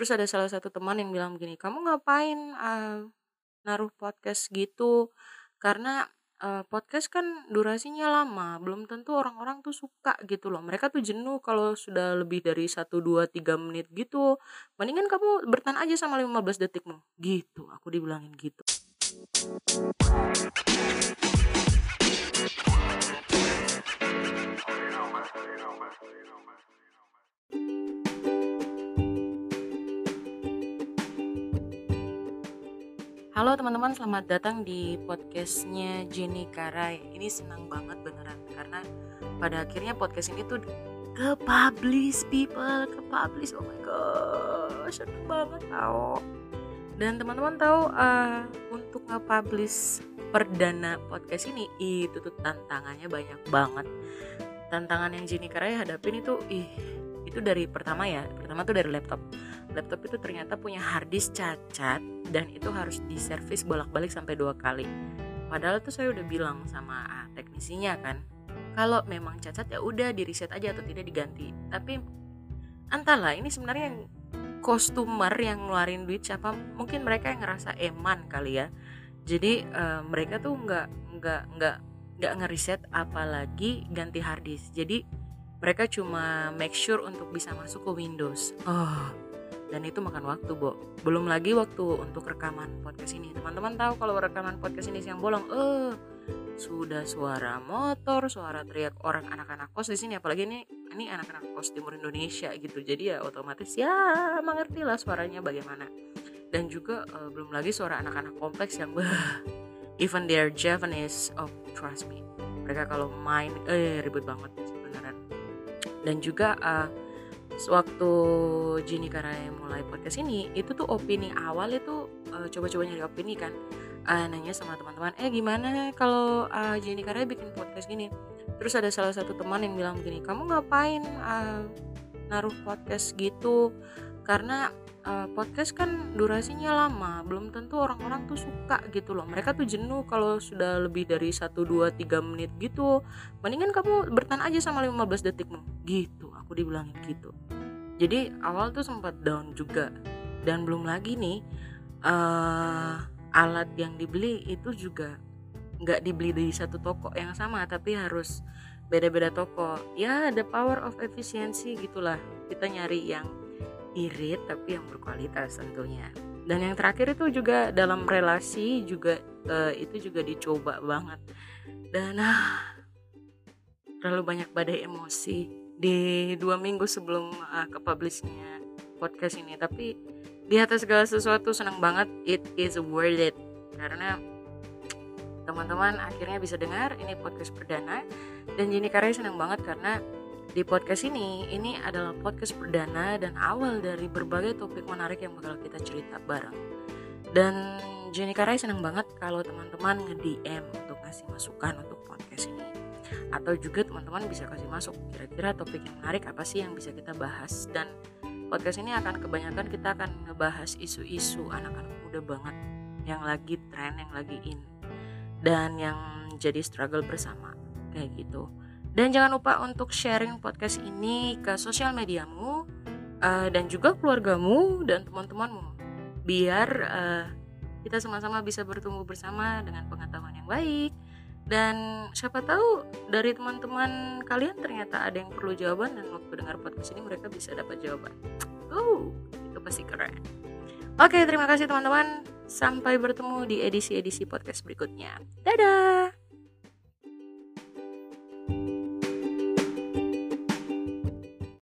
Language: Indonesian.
terus ada salah satu teman yang bilang begini kamu ngapain uh, naruh podcast gitu? Karena uh, podcast kan durasinya lama belum tentu orang-orang tuh suka gitu loh. Mereka tuh jenuh kalau sudah lebih dari 1, 2, 3 menit gitu. Mendingan kamu bertahan aja sama 15 detikmu. Gitu aku dibilangin gitu Halo teman-teman, selamat datang di podcastnya Jenny Karai. Ini senang banget beneran karena pada akhirnya podcast ini tuh ke publish people, ke publish. Oh my god, seneng banget tau. Dan teman-teman tahu uh, untuk nge-publish perdana podcast ini itu tuh tantangannya banyak banget. Tantangan yang Jenny Karai hadapin itu ih itu dari pertama ya. Pertama tuh dari laptop laptop itu ternyata punya harddisk cacat dan itu harus diservis bolak-balik sampai dua kali. Padahal tuh saya udah bilang sama ah, teknisinya kan, kalau memang cacat ya udah di reset aja atau tidak diganti. Tapi entahlah ini sebenarnya yang kostumer yang ngeluarin duit siapa mungkin mereka yang ngerasa eman kali ya jadi uh, mereka tuh nggak nggak nggak nggak ngeriset apalagi ganti harddisk jadi mereka cuma make sure untuk bisa masuk ke Windows oh dan itu makan waktu Bo. Belum lagi waktu untuk rekaman podcast ini. Teman-teman tahu kalau rekaman podcast ini siang bolong eh sudah suara motor suara teriak orang anak-anak kos di sini. Apalagi ini ini anak-anak kos timur Indonesia gitu. Jadi ya otomatis ya mengerti lah suaranya bagaimana. Dan juga uh, belum lagi suara anak-anak kompleks yang bah even their Japanese oh trust me. Mereka kalau main eh ribut banget sebenarnya dan juga uh, waktu Jini Karai mulai podcast ini itu tuh opini awal itu uh, coba-coba nyari opini kan. Uh, nanya sama teman-teman eh gimana kalau uh, Jini Karai bikin podcast gini? Terus ada salah satu teman yang bilang begini kamu ngapain uh, naruh podcast gitu? Karena uh, podcast kan durasinya lama belum tentu orang-orang tuh suka gitu loh. Mereka tuh jenuh kalau sudah lebih dari 1, 2, 3 menit gitu. Mendingan kamu bertahan aja sama 15 detikmu gitu aku dibilangin gitu. Jadi awal tuh sempat down juga. Dan belum lagi nih uh, alat yang dibeli itu juga nggak dibeli di satu toko yang sama tapi harus beda-beda toko. Ya the power of efisiensi gitulah. Kita nyari yang irit tapi yang berkualitas tentunya. Dan yang terakhir itu juga dalam relasi juga uh, itu juga dicoba banget. Dan uh, terlalu banyak badai emosi di dua minggu sebelum uh, ke publishnya podcast ini. Tapi di atas segala sesuatu senang banget it is worth it. Karena teman-teman akhirnya bisa dengar ini podcast perdana. Dan Jenny Karya senang banget karena di podcast ini, ini adalah podcast perdana dan awal dari berbagai topik menarik yang bakal kita cerita bareng. Dan Jenny Karai senang banget kalau teman-teman nge-DM untuk ngasih masukan untuk podcast ini. Atau juga teman-teman bisa kasih masuk kira-kira topik yang menarik apa sih yang bisa kita bahas. Dan podcast ini akan kebanyakan kita akan ngebahas isu-isu anak-anak muda banget yang lagi tren, yang lagi in. Dan yang jadi struggle bersama kayak gitu. Dan jangan lupa untuk sharing podcast ini ke sosial mediamu uh, dan juga keluargamu dan teman-temanmu biar uh, kita sama-sama bisa bertumbuh bersama dengan pengetahuan yang baik dan siapa tahu dari teman-teman kalian ternyata ada yang perlu jawaban dan waktu dengar podcast ini mereka bisa dapat jawaban. Oh, itu pasti keren. Oke, terima kasih teman-teman. Sampai bertemu di edisi-edisi podcast berikutnya. Dadah.